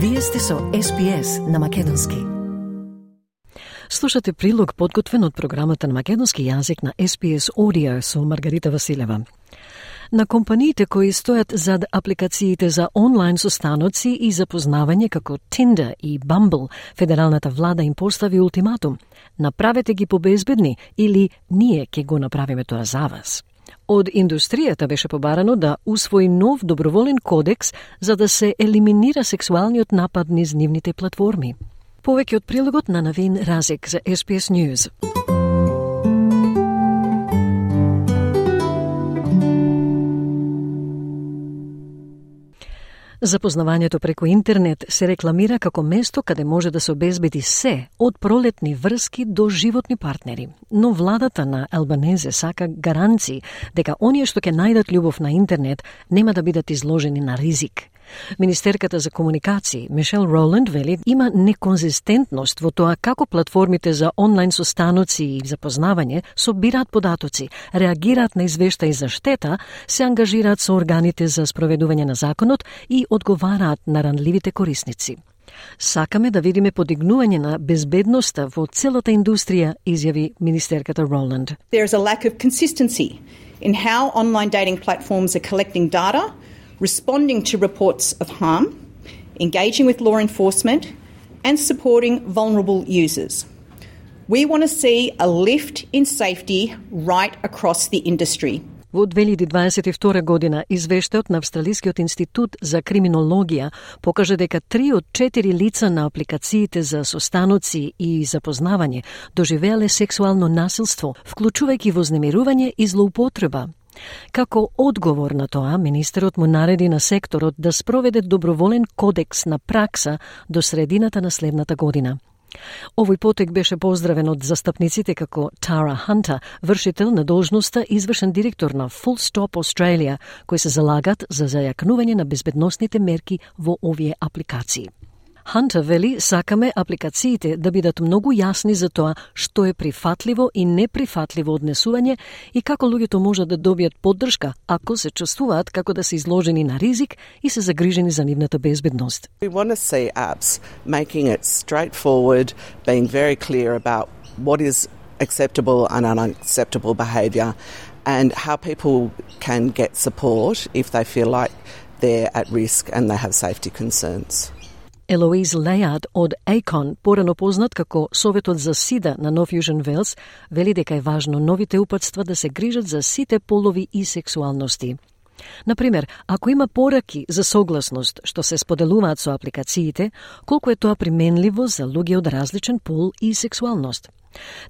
Вие сте со SPS на Македонски. Слушате прилог подготвен од програмата на македонски јазик на SPS Audio со Маргарита Василева. На компаниите кои стојат зад апликациите за онлайн состаноци и запознавање како Tinder и Bumble, федералната влада им постави ултиматум. Направете ги побезбедни или ние ќе го направиме тоа за вас. Од индустријата беше побарано да усвои нов доброволен кодекс за да се елиминира сексуалниот напад низ нивните платформи. Повеќе од прилогот на Навин Разик за SPS News. Запознавањето преку интернет се рекламира како место каде може да се обезбеди се, од пролетни врски до животни партнери. Но владата на Албанезе сака гаранции дека оние што ќе најдат љубов на интернет нема да бидат изложени на ризик. Министерката за комуникации Мишел Роланд вели има неконзистентност во тоа како платформите за онлайн состаноци и запознавање собираат податоци, реагираат на извештаи за штета, се ангажираат со органите за спроведување на законот и одговараат на ранливите корисници. Сакаме да видиме подигнување на безбедноста во целата индустрија, изјави министерката Роланд. There is a lack of consistency in how online dating platforms are collecting data responding to reports of harm, engaging with law enforcement, and supporting vulnerable users. We want to see a lift in safety right across the industry. Во 2022 година извештајот на Австралискиот институт за криминологија покажа дека 3 од 4 лица на апликациите за состаноци и запознавање доживеале сексуално насилство, вклучувајќи вознемирување и злоупотреба. Како одговор на тоа, министерот му нареди на секторот да спроведе доброволен кодекс на пракса до средината на следната година. Овој потек беше поздравен од застапниците како Тара Ханта, вршител на должноста извршен директор на Full Stop Australia, кои се залагат за зајакнување на безбедносните мерки во овие апликации. Ханта вели сакаме апликациите да бидат многу јасни за тоа што е прифатливо и неприфатливо однесување и како луѓето можат да добијат поддршка ако се чувствуваат како да се изложени на ризик и се загрижени за нивната безбедност. We want to see apps making it straightforward, being very clear about what is acceptable and unacceptable behavior and how people can get support if they feel like they're at risk and they have safety concerns. Елоиз Лејад од Ейкон, порано познат како Советот за СИДА на Нов Јужен Велс, вели дека е важно новите упатства да се грижат за сите полови и сексуалности. Например, ако има пораки за согласност што се споделуваат со апликациите, колку е тоа применливо за луѓе од различен пол и сексуалност.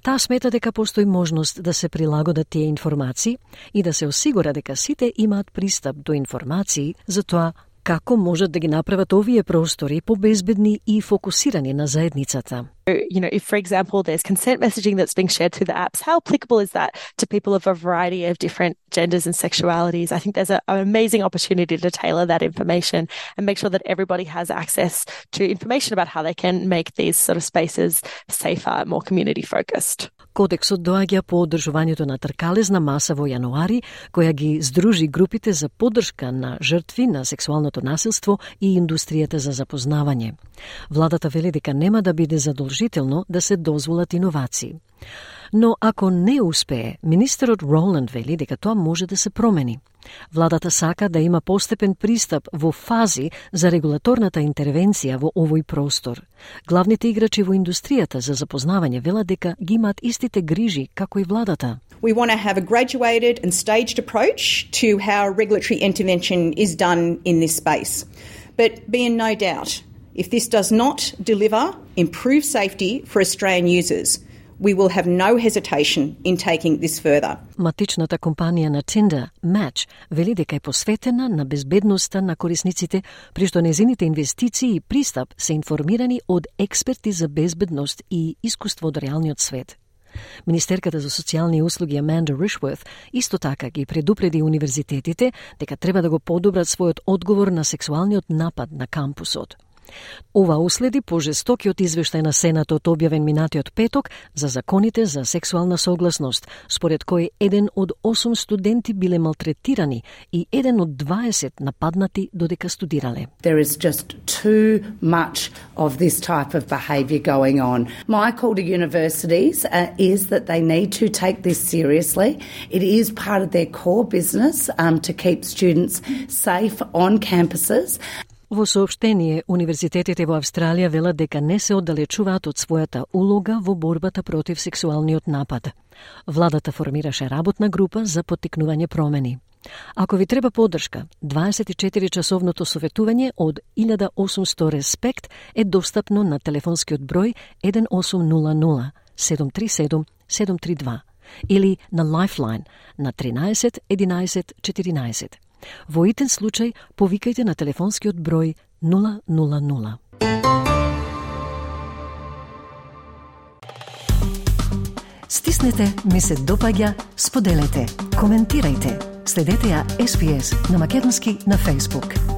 Таа смета дека постои можност да се прилагодат тие информации и да се осигура дека сите имаат пристап до информации за тоа Како можат да ги направат овие простори побезбедни и фокусирани на заедницата? You know, if for example there's consent messaging that's being shared through the apps, how applicable is that to people of a variety of different genders and sexualities? I think there's a, an amazing opportunity to tailor that information and make sure that everybody has access to information about how they can make these sort of spaces safer, more community focused. Кодексот доаѓа по одржувањето на тркалезна маса во јануари, која ги здружи групите за поддршка на жртви на сексуалното насилство и индустријата за запознавање. Владата вели дека нема да биде задолжително да се дозволат иновации. Но ако не успее, министерот Роланд вели дека тоа може да се промени. Владата сака да има постепен пристап во фази за регулаторната интервенција во овој простор. Главните играчи во индустријата за запознавање велат дека ги имаат истите грижи како и владата. We want to have a graduated and staged approach to how regulatory intervention is done in this space. But be in no doubt, if this does not deliver improved safety for Australian users, we will have no hesitation in taking this further. Матичната компанија на Tinder, Match, вели дека е посветена на безбедноста на корисниците, при што незините инвестиции и пристап се информирани од експерти за безбедност и искуство од реалниот свет. Министерката за социјални услуги Аманда Ришворт исто така ги предупреди универзитетите дека треба да го подобрат својот одговор на сексуалниот напад на кампусот. Ова уследи по жестокиот извештај на Сенатот објавен минатиот петок за законите за сексуална согласност, според кој еден од 8 студенти биле малтретирани и еден од 20 нападнати додека студирале. There is just too much of this type of behavior going on. My call to universities uh, is that they need to take this seriously. It is part of their core business um, to keep students safe on campuses. Во сообштение, универзитетите во Австралија велат дека не се оддалечуваат од својата улога во борбата против сексуалниот напад. Владата формираше работна група за поттикнување промени. Ако ви треба поддршка, 24-часовното советување од 1800 Респект е достапно на телефонскиот број 1800 737 732 или на Lifeline на 13 11 14. Во итен случај, повикајте на телефонскиот број 000. Стиснете, ми се допаѓа, споделете, коментирајте. Следете ја SPS на Македонски на Facebook.